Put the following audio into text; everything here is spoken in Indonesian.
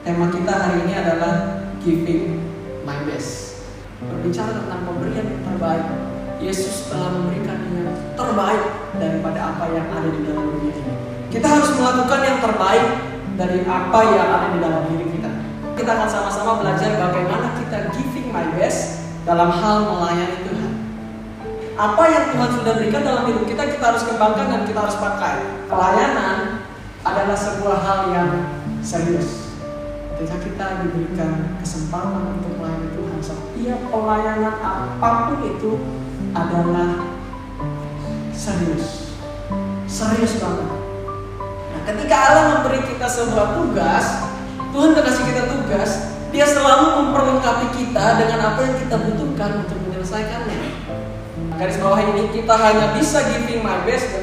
Tema kita hari ini adalah Giving My Best. Berbicara tentang pemberian yang terbaik. Yesus telah memberikan yang terbaik daripada apa yang ada di dalam dunia ini. Kita harus melakukan yang terbaik dari apa yang ada di dalam diri kita. Kita akan sama-sama belajar bagaimana kita giving my best dalam hal melayani Tuhan. Apa yang Tuhan sudah berikan dalam hidup kita, kita harus kembangkan dan kita harus pakai. Pelayanan adalah sebuah hal yang serius. Ketika kita diberikan kesempatan untuk melayani Tuhan, setiap pelayanan apa pun itu adalah serius. Serius banget. Nah, ketika Allah memberi kita sebuah tugas, Tuhan kasih kita tugas, dia selalu memperlengkapi kita dengan apa yang kita butuhkan untuk menyelesaikannya. Garis bawah ini kita hanya bisa giving my best.